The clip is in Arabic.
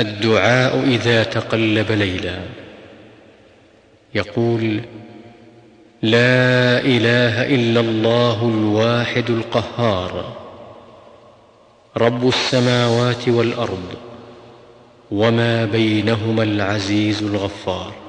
الدعاء إذا تقلب ليلا. يقول لا إله إلا الله الواحد القهار رب السماوات والأرض وما بينهما العزيز الغفار.